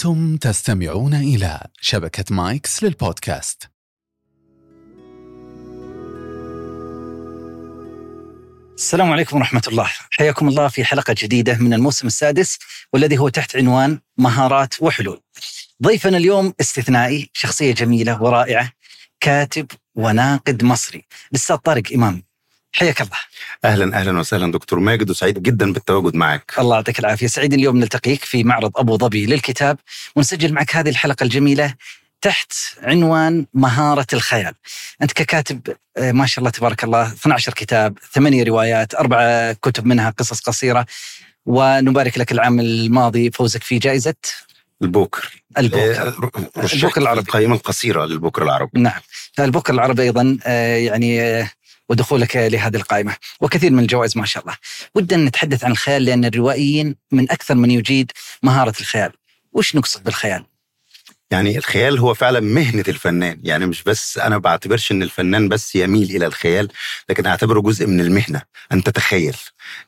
أنتم تستمعون إلى شبكة مايكس للبودكاست. السلام عليكم ورحمة الله. حياكم الله في حلقة جديدة من الموسم السادس والذي هو تحت عنوان مهارات وحلول. ضيفنا اليوم استثنائي شخصية جميلة ورائعة كاتب وناقد مصري. الأستاذ طارق إمام حياك الله. أهلا أهلا وسهلا دكتور ماجد وسعيد جدا بالتواجد معك. الله يعطيك العافية. سعيد اليوم نلتقيك في معرض أبو ظبي للكتاب. ونسجل معك هذه الحلقة الجميلة تحت عنوان مهارة الخيال. أنت ككاتب آه، ما شاء الله تبارك الله 12 كتاب ثمانية روايات أربعة كتب منها قصص قصيرة. ونبارك لك العام الماضي فوزك في جائزة البوكر. البوكر. آه، البوكر العربي. القائمة القصيرة للبوكر العربي. نعم. البوكر العربي أيضا آه، يعني ودخولك لهذه القائمة. وكثير من الجوائز ما شاء الله. ودنا نتحدث عن الخيال لأن الروائيين من أكثر من يجيد مهارة الخيال. وش نقصد بالخيال؟ يعني الخيال هو فعلا مهنة الفنان. يعني مش بس أنا بعتبرش إن الفنان بس يميل إلى الخيال لكن أعتبره جزء من المهنة. أن تتخيل.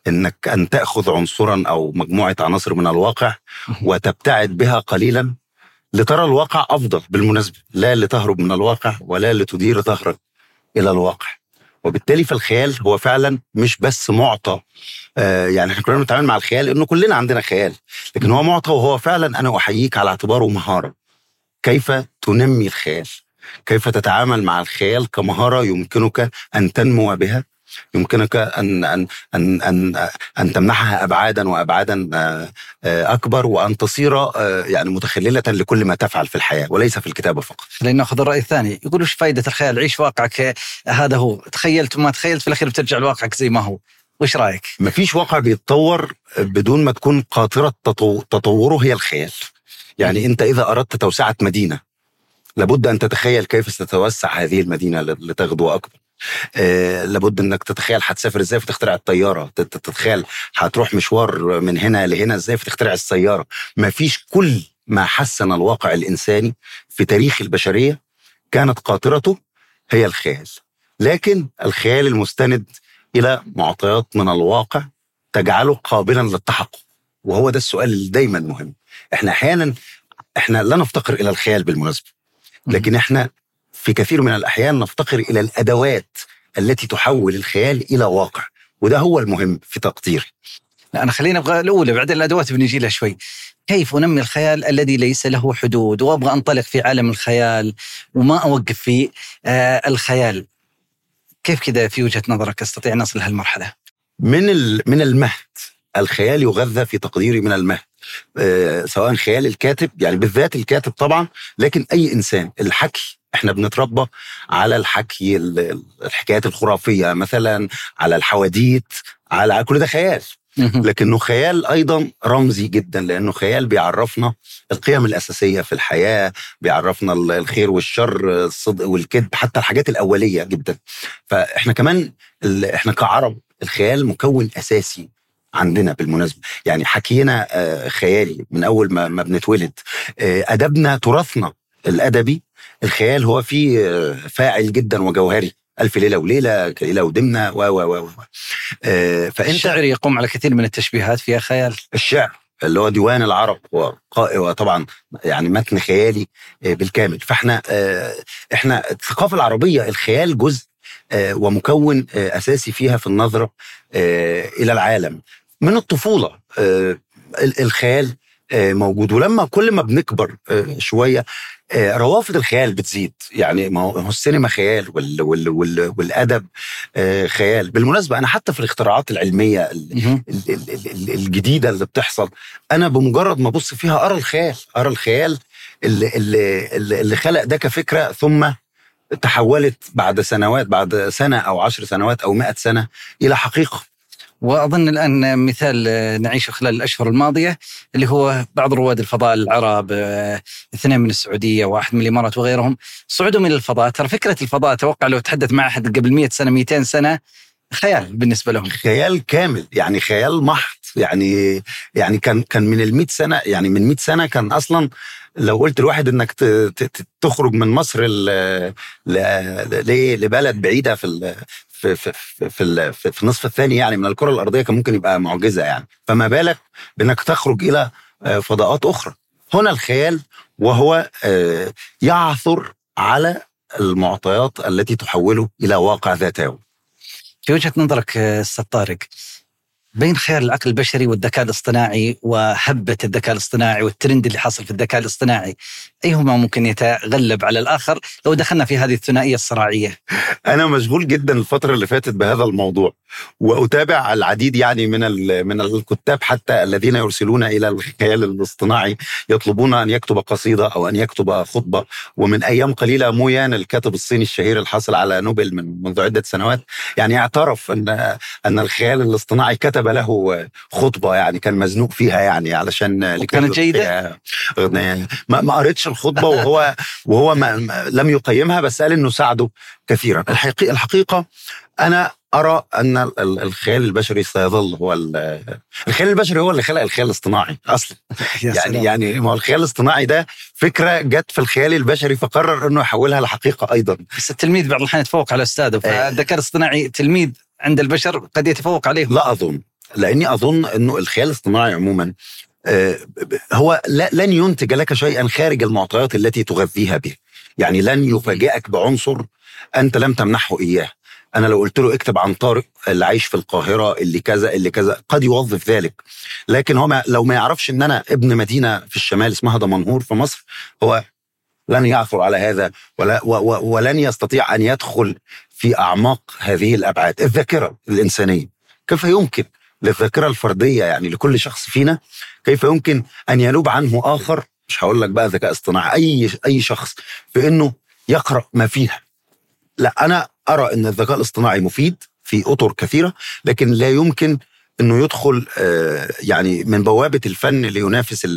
إنك أن تأخذ عنصرا أو مجموعة عناصر من الواقع وتبتعد بها قليلا لترى الواقع أفضل. بالمناسبة لا لتهرب من الواقع ولا لتدير ظهرك إلى الواقع. وبالتالي فالخيال هو فعلا مش بس معطى. آه يعني إحنا كلنا بنتعامل مع الخيال انه كلنا عندنا خيال. لكن هو معطى وهو فعلا أنا أحييك على اعتباره مهارة. كيف تنمي الخيال؟ كيف تتعامل مع الخيال كمهارة يمكنك أن تنمو بها؟ يمكنك أن أن أن أن, أن تمنحها أبعادا وأبعادا آه، آه، أكبر وأن تصير آه، يعني متخللة لكل ما تفعل في الحياة وليس في الكتابه فقط. خلينا ناخذ الرأي الثاني. يقول وش فائدة الخيال؟ عيش واقعك هذا هو. تخيلت وما تخيلت في الأخير بترجع لواقعك زي ما هو. وش رأيك؟ مفيش واقع بيتطور بدون ما تكون قاطرة تطو- تطوره هي الخيال. يعني أنت إذا أردت توسعة مدينة لابد أن تتخيل كيف ستتوسع هذه المدينة ل- لتغدو أكبر. آه لابد إنك تتخيل هتسافر إزاي فتخترع الطيارة. تت- تتخيل هتروح مشوار من هنا لهنا إزاي فتخترع السيارة. مفيش كل ما حسن الواقع الإنساني في تاريخ البشرية كانت قاطرته هي الخيال. لكن الخيال المستند إلى معطيات من الواقع تجعله قابلا للتحقق. وهو ده السؤال اللي دايما مهم. إحنا أحيانا إحنا لا نفتقر إلى الخيال بالمناسبة. لكن إحنا في كثير من الأحيان نفتقر إلى الأدوات التي تحول الخيال إلى واقع وده هو المهم في تقديري. لا أنا خلينا أبغى الأولى بعدين الأدوات بنجي لها شوي. كيف أنمي الخيال الذي ليس له حدود؟ وأبغى أنطلق في عالم الخيال وما أوقف في آه الخيال. كيف كذا في وجهة نظرك أستطيع أن أصل لهالمرحلة؟ من ال- من المهد الخيال يغذى في تقديري من المهد. سواء خيال الكاتب يعني بالذات الكاتب طبعا لكن أي إنسان. الحكي إحنا بنتربى على الحكي ال- ال- الحكايات الخرافية مثلا على الحواديت على كل ده خيال. لكنه خيال أيضا رمزي جدا لأنه خيال بيعرفنا القيم الأساسية في الحياة بيعرفنا ال- الخير والشر الصدق والكذب حتى الحاجات الأولية جدا. فإحنا كمان إحنا كعرب الخيال مكون أساسي. عندنا بالمناسبة. يعني حكينا آه، خيالي من أول ما ما بنتولد. آه، أدبنا تراثنا الأدبي. الخيال هو فيه آه، فاعل جدا وجوهري. ألف ليلة وليلة ليلة ودمنه و و و و. فأنت الشعر يقوم على كثير من التشبيهات فيها خيال. الشعر اللي هو ديوان العرب هو قا- هو طبعا يعني متن خيالي بالكامل. فإحنا إحنا الثقافة العربية الخيال جزء ومكون أساسي فيها في النظرة إلى العالم. من الطفولة آه، ال- الخيال آه، موجود. ولما كل ما بنكبر آه، شوية روافد الخيال بتزيد. يعني ما هو ما هو السينما خيال وال وال وال والأدب خيال. بالمناسبة أنا حتى في الاختراعات العلمية ال- مهم. ال- ال- ال- ال- الجديدة اللي بتحصل أنا بمجرد ما أبص فيها أرى الخيال أرى الخيال اللي, اللي, اللي اللي خلق ده كفكرة ثم تحولت بعد سنوات بعد سنة أو عشر سنوات أو مئة سنة إلى حقيقة. وأظن الآن مثال نعيشه خلال الأشهر الماضية اللي هو بعض رواد الفضاء العرب آه، اثنين من السعودية واحد من الإمارات وغيرهم صعودهم إلى الفضاء. ترى فكرة الفضاء أتوقع لو تحدث مع أحد قبل 100 سنة 200 سنة خيال بالنسبة لهم. خيال كامل يعني خيال محض يعني يعني كان كان من ال 100 سنة يعني من 100 سنة كان أصلا لو قلت لواحد إنك تخرج من مصر لبلد بعيدة في في في في, في, في, في النصف الثاني يعني من الكرة الأرضية كان ممكن يبقى معجزة يعني. فما بالك بإنك تخرج إلى آه، فضاءات أخرى. هنا الخيال وهو آه، يعثر على المعطيات التي تحوله إلى واقع ذاتي في وجهة نظرك آه، أستاذ طارق بين خيال العقل البشري والذكاء الاصطناعي وهبة الذكاء الاصطناعي والترند اللي حاصل في الذكاء الاصطناعي أيهما ممكن يتغلب على الآخر؟ لو دخلنا في هذه الثنائية الصراعية. أنا مشغول جدا الفترة اللي فاتت بهذا الموضوع وأتابع العديد يعني من من الكتاب حتى الذين يرسلون إلى الخيال الاصطناعي يطلبون أن يكتب قصيدة أو أن يكتب خطبة ومن أيام قليلة مويان الكاتب الصيني الشهير الحاصل على نوبل من منذ عدة سنوات يعني اعترف أن أن الخيال الاصطناعي كتب له خطبة يعني كان مزنوق فيها يعني علشان كانت جيدة؟ ما, ما قريتش الخطبة وهو وهو ما لم يقيمها بس قال إنه ساعده كثيرا. الحقيقة الحقيقة أنا أرى أن الخيال البشري سيظل هو الخيال البشري هو اللي خلق الخيال الاصطناعي أصلا. يعني يعني ما الخيال الاصطناعي ده فكرة جت في الخيال البشري فقرر إنه يحولها لحقيقة أيضا. بس التلميذ بعض الأحيان يتفوق على أستاذه آه. فالذكاء الاصطناعي تلميذ عند البشر قد يتفوق عليه لا أظن. لاني اظن انه الخيال الاصطناعي عموما آه، هو لن ينتج لك شيئا خارج المعطيات التي تغذيها به. يعني لن يفاجئك بعنصر أنت لم تمنحه إياه. أنا لو قلت له اكتب عن طارق اللي عايش في القاهرة اللي كذا اللي كذا قد يوظف ذلك. لكن هو ما لو ما يعرفش إن أنا ابن مدينة في الشمال اسمها دمنهور في مصر هو لن يعثر على هذا ولا ولن يستطيع أن يدخل في أعماق هذه الأبعاد الذاكرة الإنسانية. كيف يمكن للذاكرة الفردية يعني لكل شخص فينا كيف يمكن أن ينوب عنه آخر؟ مش هقول لك بقى ذكاء اصطناعي أي أي شخص في إنه يقرأ ما فيها. لا أنا أرى إن الذكاء الاصطناعي مفيد في أطر كثيرة لكن لا يمكن إنه يدخل آه، يعني من بوابة الفن لينافس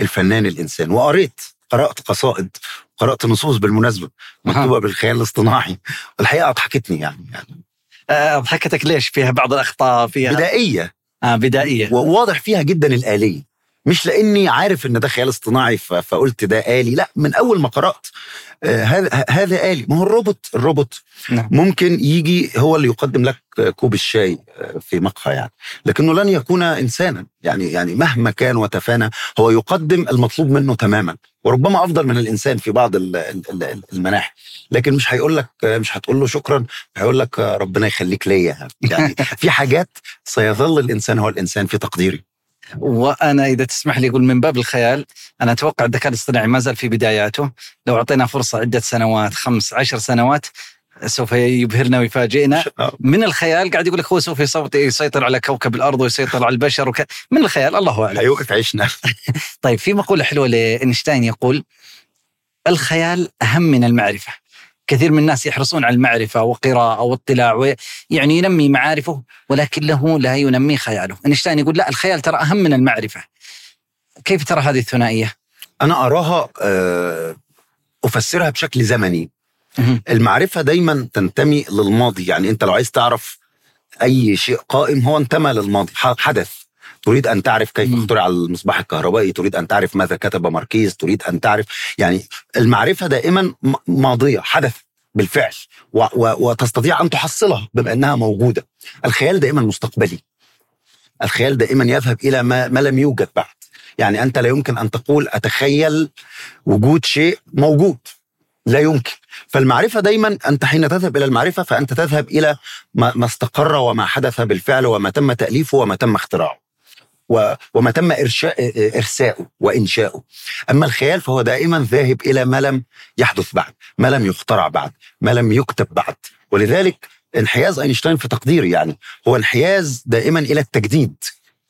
الفنان الإنسان. وقريت قرأت قصائد قرأت نصوص بالمناسبة مكتوبة بالخيال الاصطناعي. الحقيقة اضحكتني يعني يعني. آه، اضحكتك ليش؟ فيها بعض الأخطاء فيها بدائية. آه بدائية. وواضح فيها جدا الآلية. مش لاني عارف إن ده خيال اصطناعي فقلت ده آلي. لا من أول ما قرأت آه، هذا هذا آلي. ما هو الروبوت الروبوت نعم. ممكن يجي هو اللي يقدم لك كوب الشاي آه، في مقهى يعني. لكنه لن يكون إنسانا. يعني يعني مهما كان وتفانى هو يقدم المطلوب منه تماما. وربما أفضل من الإنسان في بعض المناحي. لكن مش هيقول لك مش هتقول له شكرا هيقول لك ربنا يخليك ليا. يعني في حاجات سيظل الإنسان هو الإنسان في تقديري. وأنا إذا تسمح لي أقول من باب الخيال أنا أتوقع الذكاء الاصطناعي ما زال في بداياته. لو أعطينا فرصة عدة سنوات خمس عشر سنوات سوف يبهرنا ويفاجئنا. من الخيال قاعد يقول لك هو سوف يسيطر على كوكب الأرض ويسيطر على البشر وك... من الخيال؟ الله أعلم. حيوقف عيشنا. طيب في مقولة حلوة لإينشتاين يقول الخيال أهم من المعرفة. كثير من الناس يحرصون على المعرفة وقراءة واطلاع يعني ينمي معارفه ولكنه لا ينمي خياله. أينشتاين يقول لا الخيال ترى أهم من المعرفة. كيف ترى هذه الثنائية؟ أنا أراها آه، أفسرها بشكل زمني. المعرفة دايما تنتمي للماضي. يعني أنت لو عايز تعرف أي شيء قائم هو انتمى للماضي. حدث. تريد أن تعرف كيف اخترع المصباح الكهربائي تريد أن تعرف ماذا كتب ماركيز تريد أن تعرف يعني المعرفة دائما ماضية حدث بالفعل و و وتستطيع أن تحصلها بما أنها موجودة. الخيال دائما مستقبلي. الخيال دائما يذهب إلى ما, ما لم يوجد بعد. يعني أنت لا يمكن أن تقول أتخيل وجود شيء موجود. لا يمكن. فالمعرفة دايما أنت حين تذهب إلى المعرفة فأنت تذهب إلى ما استقر وما حدث بالفعل وما تم تأليفه وما تم اختراعه. وما تم إرشاء إرساؤه وإنشاؤه. أما الخيال فهو دائما ذاهب إلى ما لم يحدث بعد ما لم يخترع بعد ما لم يكتب بعد. ولذلك انحياز أينشتاين في تقديري يعني هو انحياز دائما إلى التجديد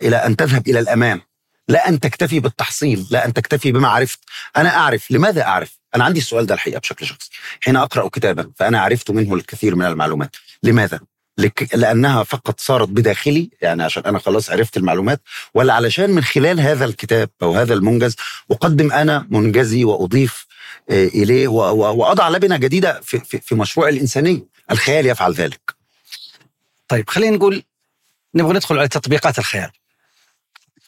إلى أن تذهب إلى الأمام. لا أن تكتفي بالتحصيل لا أن تكتفي بما عرفت. أنا أعرف لماذا أعرف؟ أنا عندي السؤال ده الحقيقة بشكل شخصي. حين أقرأ كتابا فأنا عرفت منه الكثير من المعلومات. لماذا؟ لك لأنها فقط صارت بداخلي يعني عشان أنا خلاص عرفت المعلومات ولا علشان من خلال هذا الكتاب أو هذا المنجز أقدم أنا منجزي وأضيف آه، إليه وأضع لبنة جديدة في, في, في مشروع الانسانيه الخيال يفعل ذلك. طيب خلينا نقول نبغى ندخل على تطبيقات الخيال.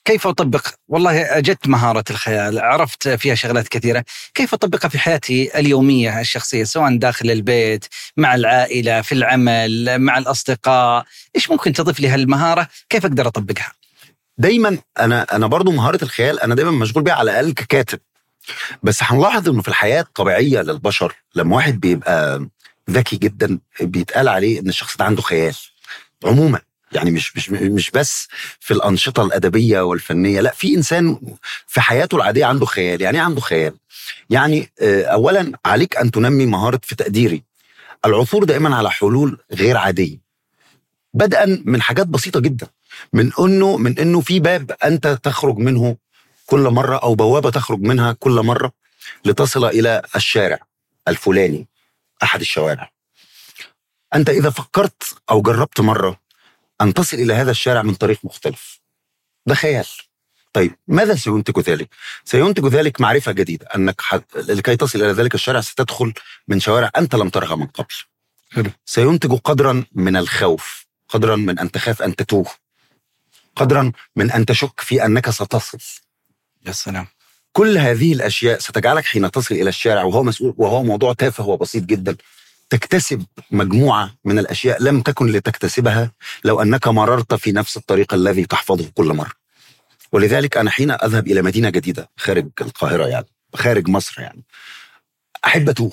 كيف أطبق؟ والله أجدت مهارة الخيال عرفت فيها شغلات كثيرة. كيف أطبقها في حياتي اليومية الشخصية سواء داخل البيت مع العائلة في العمل مع الأصدقاء؟ إيش ممكن تضيف لي هالمهارة؟ كيف أقدر أطبقها؟ دايما أنا أنا برضو مهارة الخيال أنا دايما مشغول بيها على الأقل ككاتب. بس هنلاحظ إنه في الحياة الطبيعية للبشر لما واحد بيبقى ذكي جدا بيتقال عليه إن الشخص ده عنده خيال. عموما يعني مش مش مش بس في الأنشطة الأدبية والفنية لا في إنسان في حياته العادية عنده خيال. يعني إيه عنده خيال؟ يعني آه، اولا عليك أن تنمي مهارة في تقديري. العثور دائما على حلول غير عادية. بدءا من حاجات بسيطة جدا. من إنه من إنه في باب أنت تخرج منه كل مرة أو بوابة تخرج منها كل مرة لتصل إلى الشارع الفلاني أحد الشوارع. أنت إذا فكرت أو جربت مرة أن تصل إلى هذا الشارع من طريق مختلف ده خيال طيب ماذا سينتج ذلك؟ سينتج ذلك معرفة جديدة أنك ح... لكي تصل إلى ذلك الشارع ستدخل من شوارع أنت لم ترها من قبل. حلو. سينتج قدرا من الخوف، قدرا من أن تخاف أن تتوه. قدرا من أن تشك في أنك ستصل. يا سلام كل هذه الأشياء ستجعلك حين تصل إلى الشارع وهو مسؤول وهو موضوع تافه وبسيط جدا تكتسب مجموعة من الأشياء لم تكن لتكتسبها لو أنك مررت في نفس الطريق الذي تحفظه كل مرة. ولذلك أنا حين أذهب إلى مدينة جديدة خارج القاهرة يعني خارج مصر يعني أحب أتوه.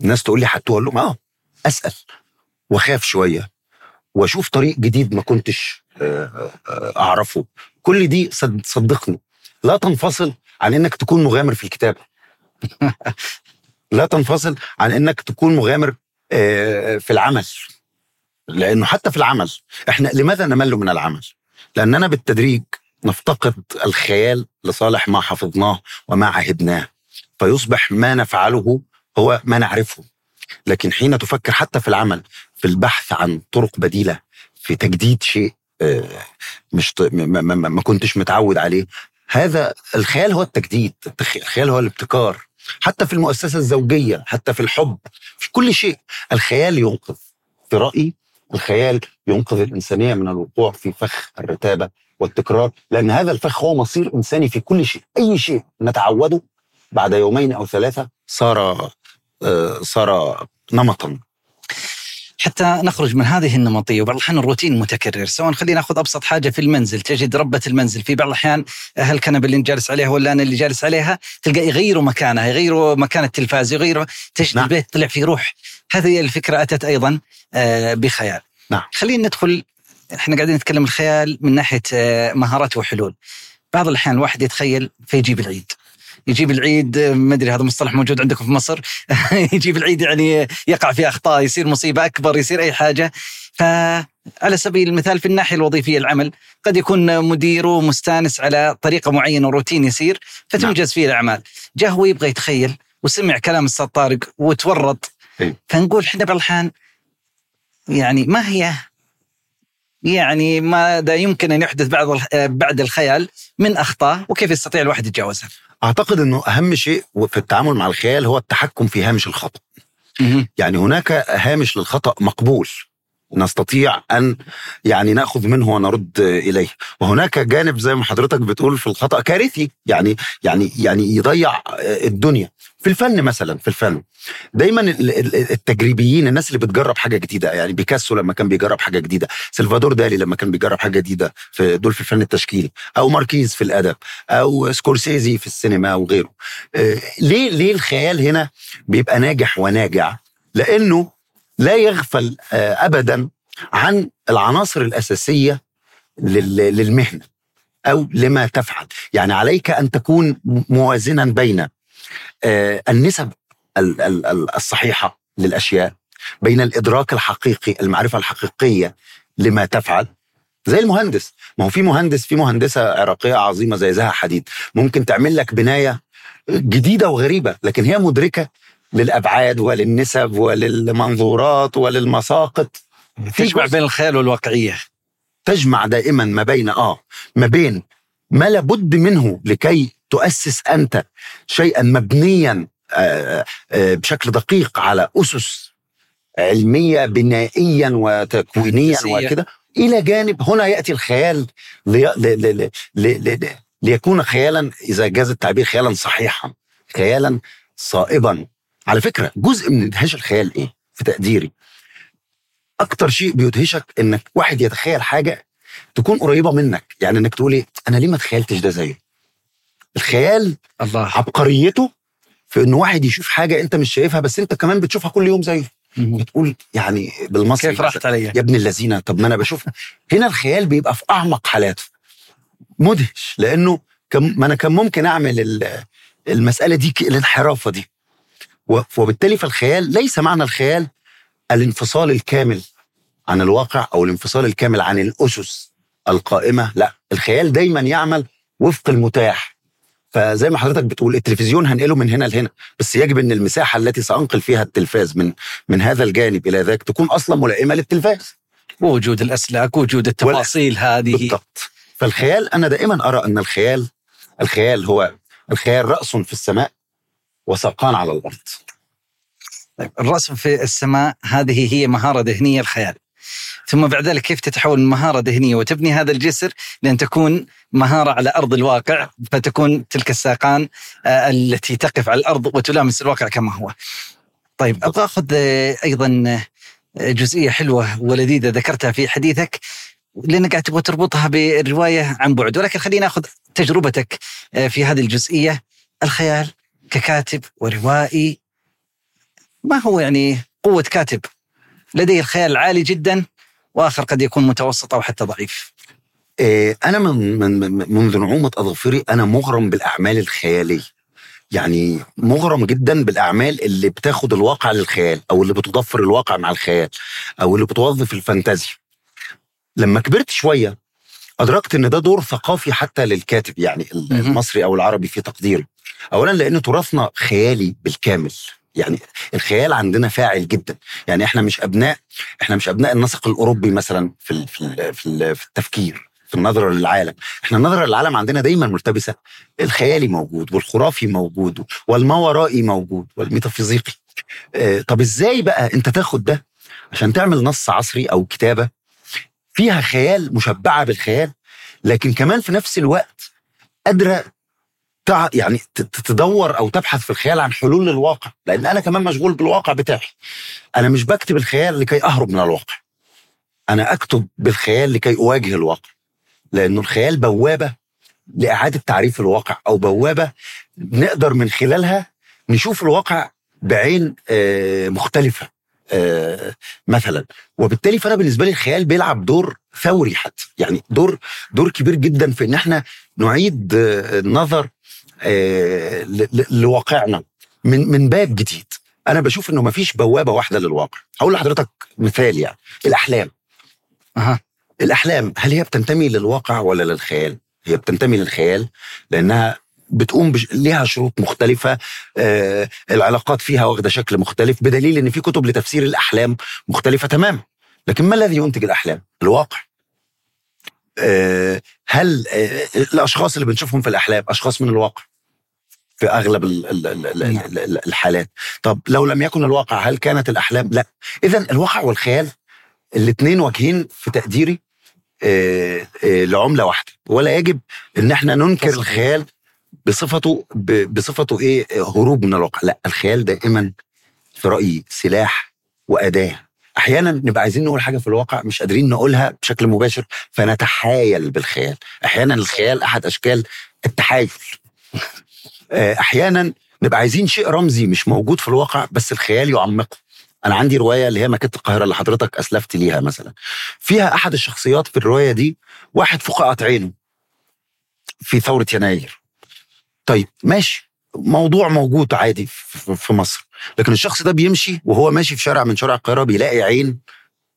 الناس تقول لي هتوه أقول لهم آه أسأل وأخاف شوية وأشوف طريق جديد ما كنتش آه، آه، أعرفه كل دي صد- صدقني لا تنفصل عن إنك تكون مغامر في الكتابة لا تنفصل عن إنك تكون مغامر آه، في العمل. لأنه حتى في العمل إحنا لماذا نمل من العمل؟ لأننا بالتدريج نفتقد الخيال لصالح ما حفظناه وما عهدناه. فيصبح ما نفعله هو ما نعرفه. لكن حين تفكر حتى في العمل في البحث عن طرق بديلة في تجديد شيء آه، مش ما, كنتش متعود عليه هذا الخيال هو التجديد الخيال هو الابتكار. حتى في المؤسسة الزوجية حتى في الحب في كل شيء. الخيال ينقذ. في رأيي الخيال ينقذ الإنسانية من الوقوع في فخ الرتابة والتكرار لأن هذا الفخ هو مصير إنساني في كل شيء. أي شيء نتعوده بعد يومين أو ثلاثة صار آه، صار نمطا. حتى نخرج من هذه النمطية وبعض الأحيان الروتين متكرر سواء خلينا ناخذ أبسط حاجة في المنزل تجد ربة المنزل في بعض الأحيان هالكنبه اللي انت جالس عليها ولا أنا اللي جالس عليها تلقى يغيروا مكانها يغيروا مكان التلفاز يغيروا تجد نعم. البيت طلع فيه روح هذه الفكرة أتت أيضا آه، بخيال نعم. خلينا ندخل إحنا قاعدين نتكلم الخيال من ناحية آه، مهارات وحلول بعض الأحيان الواحد يتخيل فيجيب العيد يجيب العيد ما أدري هذا مصطلح موجود عندكم في مصر. يجيب العيد يعني يقع في أخطاء يصير مصيبة أكبر يصير أي حاجة. فعلى سبيل المثال في الناحية الوظيفية العمل قد يكون مديره مستانس على طريقة معينة وروتين يسير فتنجز فيه الأعمال. جاء هو يبغى يتخيل وسمع كلام الاستاذ طارق وتورط. فنقول إحنا بعض الاحيان يعني ما هي يعني ماذا يمكن أن يحدث بعد الخ- بعد الخيال من أخطاء وكيف يستطيع الواحد يتجاوزها؟ أعتقد إنه أهم شيء في التعامل مع الخيال هو التحكم في هامش الخطأ. يعني هناك هامش للخطأ مقبول. نستطيع أن يعني نأخذ منه ونرد إليه. وهناك جانب زي ما حضرتك بتقول في الخطأ كارثي يعني يعني يعني يضيع الدنيا. في الفن مثلا في الفن دايما ال- ال- التجريبيين الناس اللي بتجرب حاجة جديدة يعني بيكاسو لما كان بيجرب حاجة جديدة سلفادور دالي لما كان بيجرب حاجة جديدة في دول في الفن التشكيلي أو ماركيز في الأدب أو سكورسيزي في السينما وغيره آه، ليه ليه الخيال هنا بيبقى ناجح وناجع؟ لأنه لا يغفل آه، ابدا عن العناصر الأساسية لل- للمهنة أو لما تفعل. يعني عليك أن تكون موازنا بين آه، النسب ال- ال- ال- الصحيحة للأشياء بين الإدراك الحقيقي المعرفة الحقيقية لما تفعل. زي المهندس. ما هو في مهندس في مهندسة عراقية عظيمة زي زها حديد. ممكن تعمل لك بناية جديدة وغريبة لكن هي مدركة للأبعاد وللنسب وللمنظورات وللمساقط. تجمع بين الخيال والواقعية. تجمع دائما ما بين آه ما بين ما لابد منه لكي تؤسس أنت شيئا مبنيا آه، آه، بشكل دقيق على أسس علمية بنائيا وتكوينيا. وكده. إلى جانب هنا يأتي الخيال لي... ل... ل... ل... ل... ل... ليكون خيالا إذا جاز التعبير خيالا صحيحا خيالا صائبا. على فكرة جزء من ادهاش الخيال إيه؟ في تقديري. أكتر شيء بيدهشك إنك واحد يتخيل حاجة تكون قريبة منك. يعني إنك تقول إيه؟ أنا ليه ما تخيلتش ده زيه الخيال الله. عبقريته في إن واحد يشوف حاجة أنت مش شايفها بس أنت كمان بتشوفها كل يوم زيه. بتقول يعني بالمصري كيف راحت علي؟ يا ابن اللذينة طب ما أنا بشوفها هنا الخيال بيبقى في أعمق حالاته. مدهش لأنه كم ما أنا كان ممكن أعمل ال- المسألة دي الانحرافة دي. وبالتالي فالخيال ليس معنى الخيال الانفصال الكامل عن الواقع أو الانفصال الكامل عن الأسس القائمة لا الخيال دايما يعمل وفق المتاح. فزي ما حضرتك بتقول التلفزيون هنقله من هنا لهنا بس يجب إن المساحة التي سأنقل فيها التلفاز من من هذا الجانب إلى ذاك تكون أصلا ملائمة للتلفاز. وجود الأسلاك وجود التفاصيل هذه. بالضبط. فالخيال أنا دائما أرى أن الخيال الخيال هو الخيال رأس في السماء وساقان على الأرض. طيب الرسم في السماء هذه هي مهارة ذهنية الخيال. ثم بعد ذلك كيف تتحول من مهارة ذهنية وتبني هذا الجسر لأن تكون مهارة على أرض الواقع فتكون تلك الساقان آه، التي تقف على الأرض وتلامس الواقع كما هو. طيب أبغى أخذ آه، أيضا آه، جزئية حلوة ولذيذة ذكرتها في حديثك لأنك قاعد تبغى تربطها بالرواية عن بعد ولكن خلينا أخذ تجربتك في هذه الجزئية الخيال. ككاتب وروائي. ما هو يعني قوة كاتب؟ لديه الخيال عالي جدا وآخر قد يكون متوسط أو حتى ضعيف. إيه، أنا من من من- منذ نعومة أظافري أنا مغرم بالأعمال الخيالية. يعني مغرم جدا بالأعمال اللي بتاخد الواقع للخيال أو اللي بتضفر الواقع مع الخيال أو اللي بتوظف الفانتازيا. لما كبرت شوية أدركت إن ده دور ثقافي حتى للكاتب يعني. المصري أو العربي في تقديره. اولا لأن تراثنا خيالي بالكامل. يعني الخيال عندنا فاعل جدا. يعني إحنا مش أبناء إحنا مش أبناء النسق الأوروبي مثلا في في في في التفكير في النظرة للعالم. إحنا النظرة للعالم عندنا دايما ملتبسة. الخيالي موجود والخرافي موجود والماورائي موجود والميتافيزيقي. آه طب إزاي بقى أنت تاخد ده عشان تعمل نص عصري أو كتابة فيها خيال مشبعة بالخيال لكن كمان في نفس الوقت قادره. يعني تدور أو تبحث في الخيال عن حلول للواقع لأن أنا كمان مشغول بالواقع بتاعي. أنا مش بكتب الخيال لكي أهرب من الواقع. أنا أكتب بالخيال لكي أواجه الواقع. لأنه الخيال بوابة لإعادة تعريف الواقع أو بوابة نقدر من خلالها نشوف الواقع بعين مختلفة مثلا. وبالتالي فأنا بالنسبة لي الخيال بيلعب دور ثوري حتى. يعني دور دور كبير جدا في إن إحنا نعيد النظر لواقعنا من من باب جديد. أنا بشوف إنه مفيش بوابة واحدة للواقع. هقول لحضرتك مثال يعني. الأحلام. أها. الأحلام هل هي بتنتمي للواقع ولا للخيال؟ هي بتنتمي للخيال لأنها بتقوم بش... ليها شروط مختلفة آه العلاقات فيها واخدة شكل مختلف بدليل إن في كتب لتفسير الأحلام مختلفة تماما. لكن ما الذي ينتج الأحلام؟ الواقع. آه هل آه الأشخاص اللي بنشوفهم في الأحلام أشخاص من الواقع؟ في أغلب ال... ال... ال... ال... ال... ال... الحالات. طب لو لم يكن الواقع هل كانت الأحلام؟ لا. إذا الواقع والخيال الاثنين واجهين في تقديري آه، آه، لعملة واحدة. ولا يجب إن إحنا ننكر. الخيال بصفته ب- بصفته إيه؟ هروب من الواقع. لا الخيال دائما في رأيي سلاح وأداة. أحيانا نبقى عايزين نقول حاجة في الواقع مش قادرين نقولها بشكل مباشر فنتحايل بالخيال. أحيانا الخيال أحد أشكال التحايل. أحيانا نبقى عايزين شيء رمزي مش موجود في الواقع بس الخيال يعمقه. أنا عندي رواية اللي هي مكتبه القاهرة اللي حضرتك اسلفت ليها مثلا. فيها أحد الشخصيات في الرواية دي واحد فقعت عينه في ثورة يناير. طيب ماشي. موضوع موجود عادي في مصر. لكن الشخص ده بيمشي وهو ماشي في شارع من شوارع القاهرة بيلاقي عين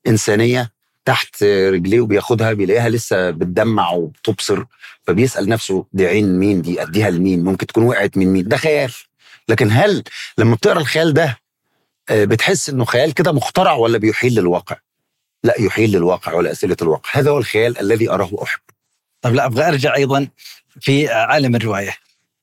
إنسانية تحت رجليه وبياخدها بيلاقيها لسه بتدمع وبتبصر فبيسأل نفسه دي عين مين؟ دي أديها لمين؟ ممكن تكون وقعت من مين؟ ده خيال. لكن هل لما بتقرأ الخيال ده آه، بتحس إنه خيال كده مخترع ولا بيحيل للواقع؟ لا يحيل للواقع ولاسئله الواقع. هذا هو الخيال الذي أراه أحب. طيب لا أبغى أرجع أيضا في عالم الرواية.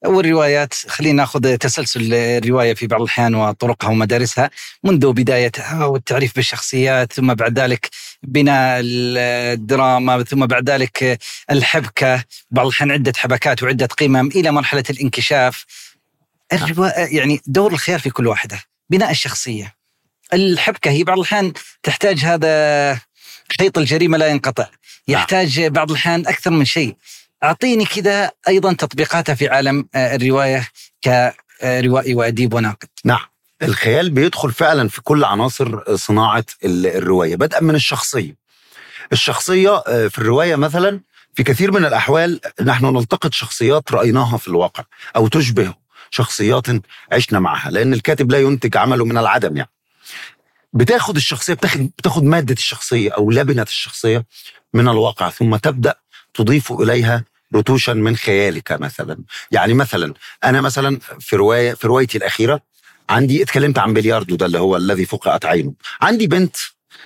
والروايات خلينا ناخذ تسلسل الرواية في بعض الأحيان وطرقها ومدارسها منذ بدايتها والتعريف بالشخصيات ثم بعد ذلك بناء الدراما ثم بعد ذلك الحبكة بعض الأحيان عدة حبكات وعدة قمم إلى مرحلة الانكشاف. الروايه يعني دور الخيال في كل واحدة بناء الشخصية. الحبكة هي بعض الأحيان تحتاج هذا خيط الجريمة لا ينقطع. يحتاج بعض الأحيان أكثر من شيء أعطيني كذا أيضا تطبيقاتها في عالم آه، الرواية كروائي وأديب وناقد. نعم. الخيال بيدخل فعلا في كل عناصر صناعة ال- الرواية. بدءا من الشخصية. الشخصية آه، في الرواية مثلا في كثير من الأحوال نحن نلتقط شخصيات رأيناها في الواقع أو تشبه شخصيات عشنا معها لأن الكاتب لا ينتج عمله من العدم يعني. بتاخد الشخصية بتاخد بتاخد مادة الشخصية أو لبنة الشخصية من الواقع ثم تبدأ تضيف إليها رتوشا من خيالك مثلا. يعني مثلا أنا مثلا في رواية في روايتي الأخيرة عندي اتكلمت عن بلياردو ده اللي هو الذي فقعت عينه. عندي بنت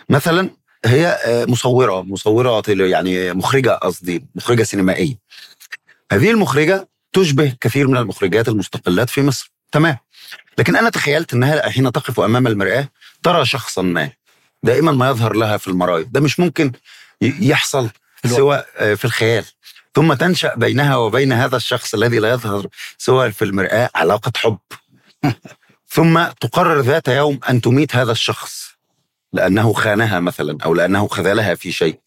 مثلا هي آه، مصورة مصورة يعني مخرجة قصدي مخرجة سينمائية. هذه المخرجة تشبه كثير من المخرجات المستقلات في مصر. تمام. لكن أنا تخيلت إنها حين تقف أمام المرآة ترى شخصا ما. دائما ما يظهر لها في المرايا. ده مش ممكن يحصل. سوى آه، في الخيال. ثم تنشأ بينها وبين هذا الشخص الذي لا يظهر سوى في المرآة علاقة حب. ثم تقرر ذات يوم أن تميت هذا الشخص لأنه خانها مثلا أو لأنه خذلها في شيء.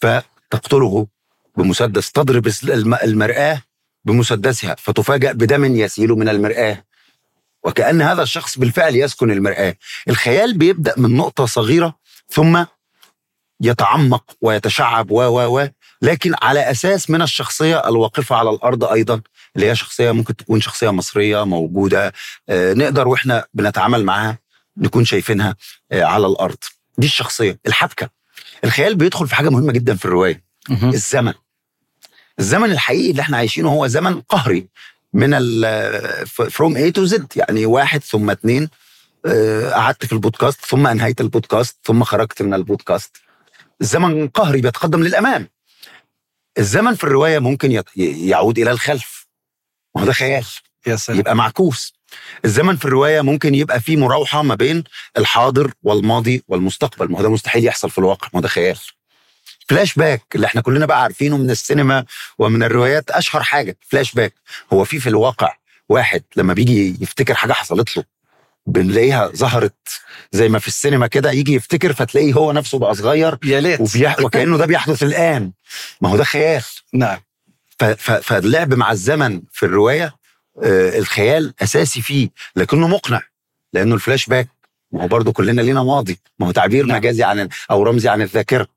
فتقتله بمسدس تضرب الم- المرآة بمسدسها فتفاجأ بدم يسيل من المرآة. وكأن هذا الشخص بالفعل يسكن المرآة. الخيال بيبدأ من نقطة صغيرة ثم يتعمق ويتشعب و و و لكن على أساس من الشخصية الواقفة على الأرض أيضا اللي هي شخصية ممكن تكون شخصية مصرية موجودة آه، نقدر وإحنا بنتعامل معها نكون شايفينها آه، على الأرض. دي الشخصية الحبكة. الخيال بيدخل في حاجة مهمة جدا في الرواية مهم. الزمن. الزمن الحقيقي اللي إحنا عايشينه هو زمن قهري من ال from A to Z يعني واحد ثم اثنين آه، قعدت في البودكاست ثم انهيت البودكاست ثم خرجت من البودكاست. الزمن قهري بيتقدم للأمام. الزمن في الرواية ممكن يعود إلى الخلف. هو ده خيال. يا سلام. يبقى معكوس. الزمن في الرواية ممكن يبقى فيه مراوحة ما بين الحاضر والماضي والمستقبل. ما هو ده مستحيل يحصل في الواقع. ما هو ده خيال. فلاش باك اللي إحنا كلنا بقى عارفينه من السينما ومن الروايات أشهر حاجة. فلاش باك هو في في الواقع واحد لما بيجي يفتكر حاجة حصلت له. بنلاقيها ظهرت زي ما في السينما كده يجي يفتكر فتلاقيه هو نفسه بقى صغير يا ليت. وبيح... وكأنه ده بيحدث الآن. ما هو ده خيال. نعم. ف... ف... فاللعب مع الزمن في الرواية آه الخيال أساسي فيه لكنه مقنع لأنه الفلاش باك ما هو برضه كلنا لينا ماضي. ما هو تعبير نعم. مجازي عن أو رمزي عن الذاكرة.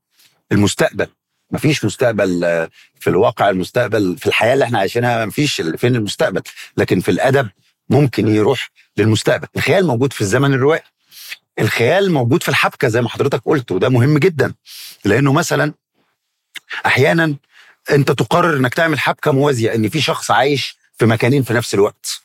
المستقبل. ما فيش مستقبل آه، في الواقع المستقبل في الحياة اللي إحنا عايشينها ما فيش فين المستقبل. لكن في الأدب ممكن يروح للمستقبل. الخيال موجود في الزمن الروائي. الخيال موجود في الحبكة زي ما حضرتك قلت وده مهم جدا. لأنه مثلا أحيانا أنت تقرر إنك تعمل حبكة موازية إن في شخص عايش في مكانين في نفس الوقت.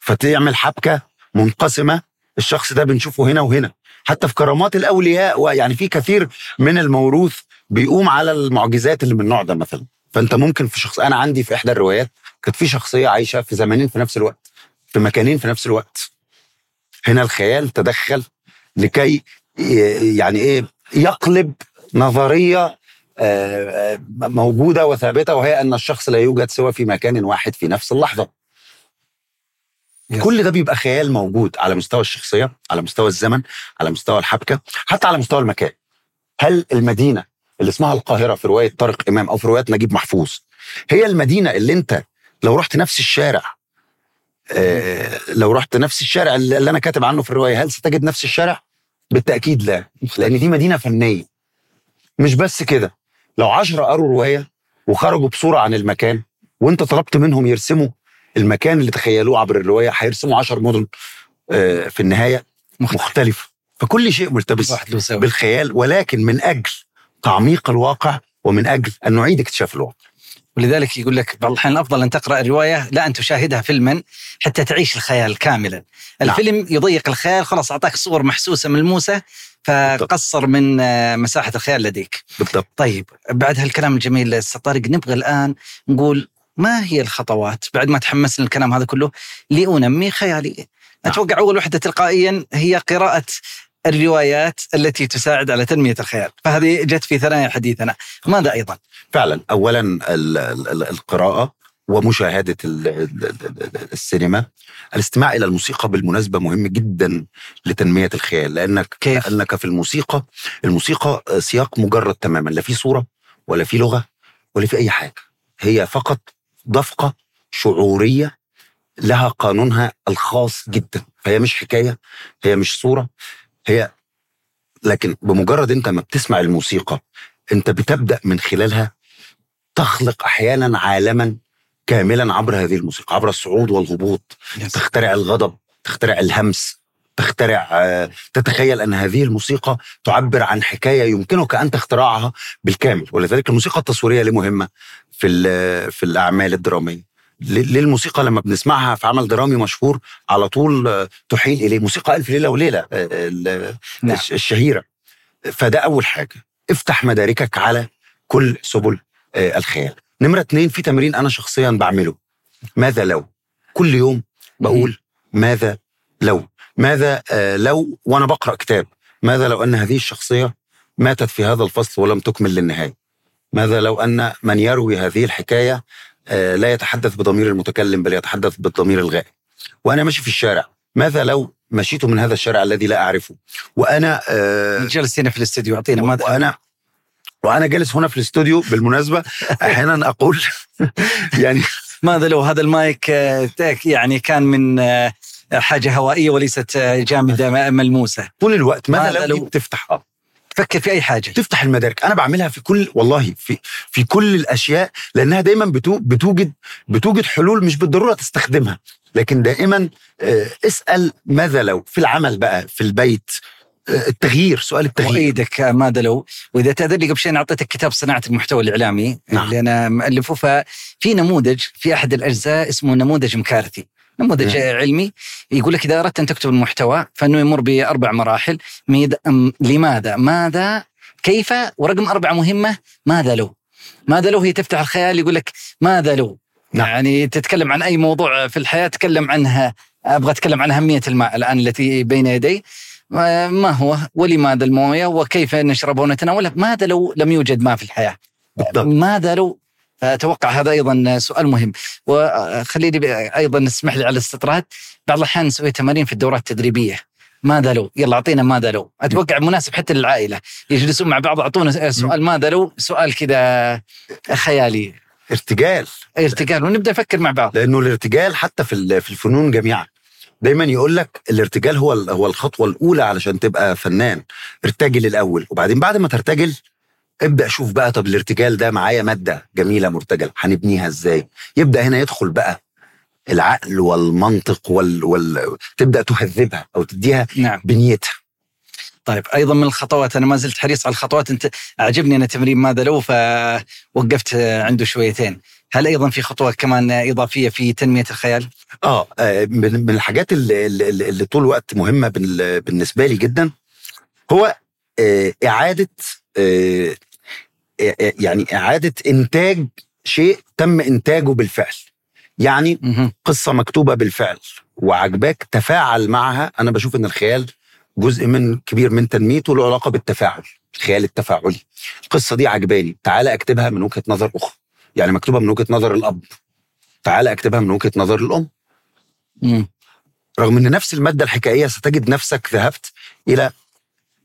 فتعمل حبكة منقسمة الشخص ده بنشوفه هنا وهنا. حتى في كرامات الأولياء ويعني في كثير من الموروث بيقوم على المعجزات اللي من النوع ده مثلا. فأنت ممكن في شخص أنا عندي في إحدى الروايات كانت في شخصية عايشة في زمانين في نفس الوقت. في مكانين في نفس الوقت. هنا الخيال تدخل لكي يعني إيه يقلب نظرية آه، آه، موجودة وثابتة وهي أن الشخص لا يوجد سوى في مكان واحد في نفس اللحظة. كل ده بيبقى خيال موجود على مستوى الشخصية على مستوى الزمن على مستوى الحبكة حتى على مستوى المكان. هل المدينة اللي اسمها القاهرة في رواية طارق إمام أو في رواية نجيب محفوظ هي المدينة اللي أنت لو رحت نفس الشارع لو رحت نفس الشارع اللي أنا كاتب عنه في الرواية هل ستجد نفس الشارع بالتأكيد لا لأن دي مدينة فنية مش بس كده لو عشرة قروا رواية وخرجوا بصورة عن المكان وأنت طلبت منهم يرسموا المكان اللي تخيلوه عبر الرواية هيرسموا عشر مدن آه، في النهاية مختلف. مختلفه فكل شيء ملتبس. بالخيال ولكن من أجل تعميق الواقع ومن أجل أن نعيد اكتشاف الواقع ولذلك يقول لك بعض الأحيان الأفضل أن تقرأ الرواية لا أن تشاهدها فيلما حتى تعيش الخيال كاملا. الفيلم يضيق الخيال خلاص أعطاك صور محسوسة ملموسة فقصر من آه، مساحة الخيال لديك. بالضبط. طيب بعد هالكلام الجميل أستاذ طارق نبغى الآن نقول ما هي الخطوات بعد ما تحمسنا الكلام هذا كله لأنمي خيالي؟ أتوقع أول وحدة تلقائيا هي قراءة الروايات التي تساعد على تنمية الخيال. فهذه جت في ثنايا حديثنا. ماذا أيضا؟ فعلا اولا ال- ال- ال- القراءة ومشاهدة ال- ال- ال- السينما. الاستماع إلى الموسيقى بالمناسبة مهم جدا لتنمية الخيال لأنك كيف؟ لأنك في الموسيقى الموسيقى سياق مجرد تماما لا في صورة ولا في لغة ولا في أي حاجة. هي فقط دفقة شعورية لها قانونها الخاص جدا. فهي مش حكاية هي مش صورة. هي لكن بمجرد انت ما بتسمع الموسيقى انت بتبدأ من خلالها تخلق أحيانا عالما كاملا عبر هذه الموسيقى عبر الصعود والهبوط تخترع الغضب تخترع الهمس تخترع آه، تتخيل أن هذه الموسيقى تعبر عن حكاية يمكنك انت اختراعها بالكامل. ولذلك الموسيقى التصويرية ليه مهمه في في الأعمال الدرامية. ليه الموسيقى لما بنسمعها في عمل درامي مشهور على طول آه، تحيل إليه. موسيقى ألف ليلة وليلة آه، ال- نعم. الش- الشهيرة. فده أول حاجة. افتح مداركك على كل سبل آه، الخيال. نمرة اتنين في تمرين أنا شخصيا بعمله. ماذا لو؟ كل يوم بقول ماذا لو؟ ماذا آه، لو وأنا بقرأ كتاب؟ ماذا لو أن هذه الشخصية ماتت في هذا الفصل ولم تكمل للنهاية؟ ماذا لو أن من يروي هذه الحكاية آه، لا يتحدث بضمير المتكلم بل يتحدث بالضمير الغائب. وأنا ماشي في الشارع. ماذا لو مشيت من هذا الشارع الذي لا أعرفه؟ وأنا آه، جلس هنا في الاستديو أعطينا ماذا؟ وأنا وأنا جالس هنا في الاستوديو بالمناسبة. أحيانا أقول يعني ماذا لو هذا المايك آه، تاك- يعني كان من آه، حاجة هوائية وليست آه، جامدة ملموسة. طول الوقت ماذا لو لو- دي بتفتح آه تفكر في أي حاجة تفتح المدارك. أنا بعملها في كل والله في في كل الأشياء لأنها دايما بتو بتوجد بتوجد حلول مش بالضرورة تستخدمها. لكن دائما آه، اسأل ماذا لو. في العمل بقى في البيت آه، التغيير سؤال التغيير. وإيدك ماذا لو. وإذا تاذن لي قبل شوي أنا أعطيتك كتاب صناعة المحتوى الإعلامي نعم. اللي أنا مؤلفه ففي نموذج في أحد الأجزاء اسمه نموذج مكارثي. نموذج نعم. علمي يقول لك إذا أردت أن تكتب المحتوى فإنه يمر بأربع مراحل. لماذا؟ ماذا؟ كيف؟ ورقم أربعة مهمة ماذا لو ماذا لو هي تفتح الخيال يقول لك ماذا لو نعم. يعني تتكلم عن أي موضوع في الحياة تكلم عنها. أبغى أتكلم عن أهمية الماء الآن التي بين يدي. ما هو؟ ولماذا الموية؟ وكيف نشربه ونتناوله ماذا لو لم يوجد ماء في الحياة؟ بالضبط. ماذا لو أتوقع هذا أيضا سؤال مهم. وخليني أيضا اسمح لي على الاستطراد. بعض الأحيان نسوي تمارين في الدورات التدريبية. ماذا لو؟ يلا أعطينا ماذا لو. أتوقع مناسب حتى للعائلة. يجلسون مع بعض أعطونا سؤال ماذا لو؟ سؤال كذا خيالي. ارتجال. ارتقال ونبدأ نفكر مع بعض. لأنه الارتجال حتى في في الفنون جميعا. دايما يقول لك الارتجال هو هو الخطوة الأولى علشان تبقى فنان. ارتجل الأول. وبعدين بعد ما ترتجل ابدأ شوف بقى طب الارتجال ده معايا مادة جميلة مرتجلة هنبنيها إزاي؟ يبدأ هنا يدخل بقى العقل والمنطق وال... وال... تبدأ تهذبها أو تديها نعم. بنيتها. طيب أيضا من الخطوات أنا ما زلت حريص على الخطوات أنت أعجبني أنا تمرين ماذا لو فوقفت عنده شويتين. هل أيضا في خطوة كمان إضافية في تنمية الخيال؟ آه آه، من الحاجات اللي, اللي, اللي طول الوقت مهمة بال- بالنسبة لي جدا هو آه، إعادة آه، يعني إعادة إنتاج شيء تم إنتاجه بالفعل يعني. قصة مكتوبة بالفعل وعجباك تفاعل معها أنا بشوف إن الخيال جزء من كبير من تنميته له علاقة بالتفاعل الخيال التفاعلي القصة دي عجباني تعال أكتبها من وجهة نظر أخرى يعني مكتوبة من وجهة نظر الأب تعال أكتبها من وجهة نظر الأم مم. رغم إن نفس المادة الحكائيه ستجد نفسك ذهبت إلى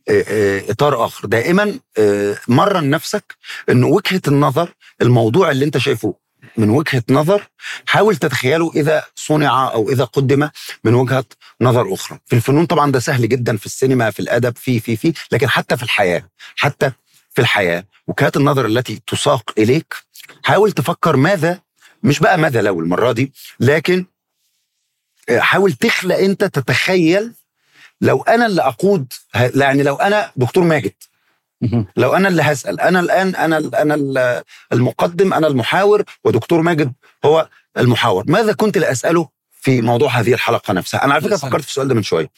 إطار آخر. دائما آه، مرن نفسك إن وجهة النظر الموضوع اللي أنت شايفه من وجهة نظر حاول تتخيله إذا صنع أو إذا قدم من وجهة نظر أخرى. في الفنون طبعا ده سهل جدا في السينما في الأدب في في في لكن حتى في الحياة حتى في الحياة وجهات النظر التي تساق إليك حاول تفكر ماذا مش بقى ماذا لو المرة دي لكن حاول تخلق أنت تتخيل لو أنا اللي أقود يعني لو أنا دكتور ماجد. لو أنا اللي هسأل أنا الآن أنا أنا ال- المقدم أنا المحاور ودكتور ماجد هو المحاور. ماذا كنت لأسأله في موضوع هذه الحلقة نفسها؟ أنا على فكرة. فكرت في السؤال ده من شوية.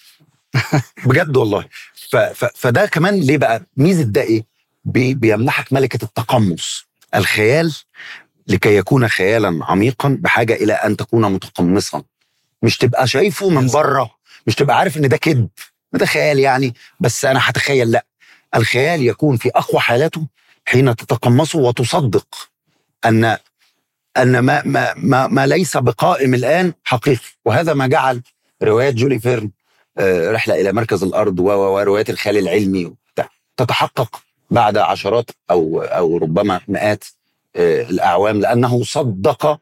بجد والله. ف ف فده كمان ليه بقى ميزة ده إيه؟ بي بيمنحك ملكة التقمص. الخيال لكي يكون خيالا عميقا بحاجة إلى أن تكون متقمصا. مش تبقى شايفه من بره مش تبقى عارف إن ده كذب ده خيال يعني بس أنا هتخيل لأ الخيال يكون في أقوى حالاته حين تتقمصه وتصدق أن أن ما ما ما, ما ليس بقائم الآن حقيقي. وهذا ما جعل روايات جول فيرن آه، رحلة إلى مركز الأرض وروايات الخيال العلمي تتحقق بعد عشرات أو أو ربما مئات آه، الأعوام لأنه صدق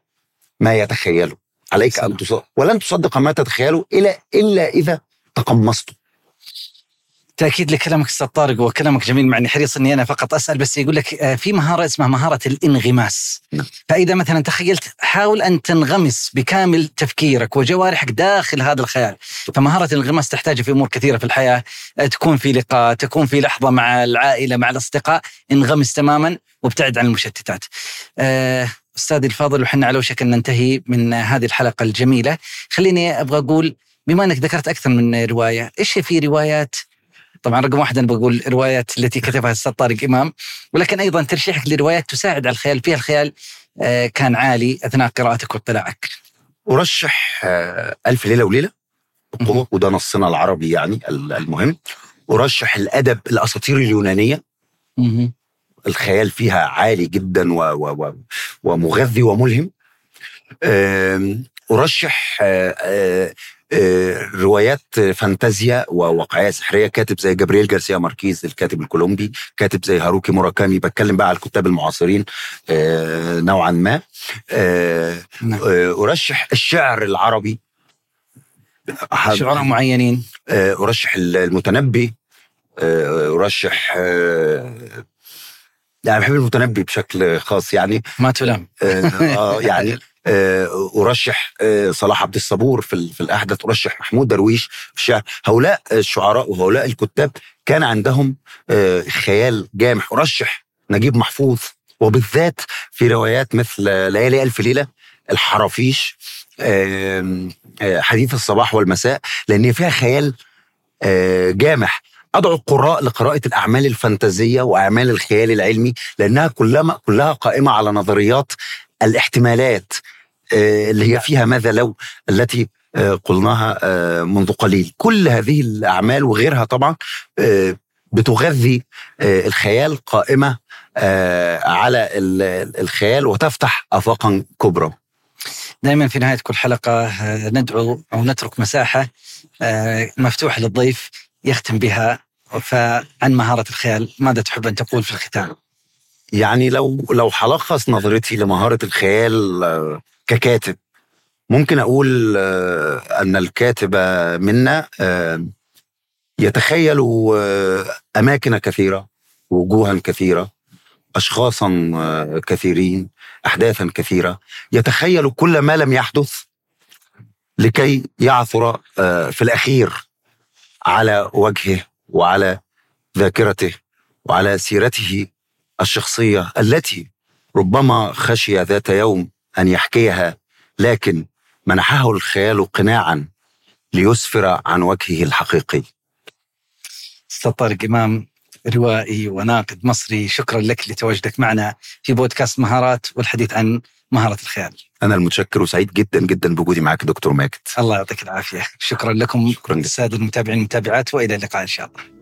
ما يتخيله. عليك أن تصدق ولن تصدق ما تتخيله الا إلا إذا تقمصته. تأكيد لكلامك أستاذ طارق وكلامك جميل معني حريص إني أنا فقط أسأل بس يقول لك آه، في مهارة اسمها مهارة الانغماس. نعم. فإذا مثلا تخيلت حاول أن تنغمس بكامل تفكيرك وجوارحك داخل هذا الخيال. فمهارة الانغماس تحتاج في أمور كثيرة في الحياة آه، تكون في لقاء تكون في لحظة مع العائلة مع الأصدقاء. انغمس تماما وابتعد عن المشتتات. آه، استاذي الفاضل وحنا على وشك أن ننتهي من هذه الحلقة الجميلة. خليني أبغى أقول بما أنك ذكرت أكثر من رواية إيش في روايات؟ طبعا رقم واحد أنا بقول الروايات التي كتبها الأستاذ طارق إمام ولكن أيضا ترشيحك لروايات تساعد على الخيال. فيها الخيال آه، كان عالي أثناء قراءتك واطلاعك. أرشح آه، ألف ليلة وليلة بقوه وده نصنا العربي يعني ال- المهم. أرشح الأدب الأساطير اليونانية. الخيال فيها عالي جدا و و و ومغذي وملهم. أرشح آه، آه، آه، روايات فانتازيا وواقعية سحرية. كاتب زي جابرييل جارسيا ماركيز الكاتب الكولومبي كاتب زي هاروكي موراكامي. بتكلم بقى على الكتاب المعاصرين نوعا ما. نعم. أرشح الشعر العربي. شعراء معينين. أرشح المتنبي. أرشح يعني بحب المتنبي بشكل خاص يعني. ما تلام. آه آه، يعني آه، أرشح آه، صلاح عبد الصبور في في الأحدث أرشح محمود درويش في الشعر. هؤلاء الشعراء وهؤلاء الكتاب كان عندهم آه، خيال جامح. أرشح نجيب محفوظ وبالذات في روايات مثل ليالي ألف ليلة الحرافيش آه، حديث الصباح والمساء لأن فيها خيال آه، جامح. أدعو القراء لقراءة الأعمال الفانتازية وأعمال الخيال العلمي لأنها كلها كلها قائمة على نظريات الاحتمالات آه، اللي هي فيها ماذا لو التي آه، قلناها آه، منذ قليل. كل هذه الأعمال وغيرها طبعا بتغذي الخيال قائمة على ال- الخيال وتفتح افاقا كبرى. دائما في نهاية كل حلقة ندعو أو نترك مساحة مفتوحة للضيف يختم بها فعن مهاره الخيال ماذا تحب أن تقول في الختام؟ يعني لو لو هلخص نظرتي لمهارة الخيال آه، ككاتب ممكن أقول آه، أن الكاتب منا آه، يتخيل أماكن كثيرة وجوها كثيرة اشخاصا آه، كثيرين احداثا كثيرة يتخيل كل ما لم يحدث لكي يعثر في الأخير على وجهه وعلى ذاكرته وعلى سيرته الشخصية التي ربما خشي ذات يوم أن يحكيها لكن منحه الخيال قناعا ليسفر عن وجهه الحقيقي. أستاذ طارق إمام روائي وناقد مصري شكرا لك لتواجدك معنا في بودكاست مهارات والحديث عن مهارة الخيال. أنا المتشكر وسعيد جدا جدا بوجودي معك دكتور ماجد الله يعطيك العافية، شكرا لكم شكرا جدا السادة المتابعين والمتابعات وإلى اللقاء إن شاء الله.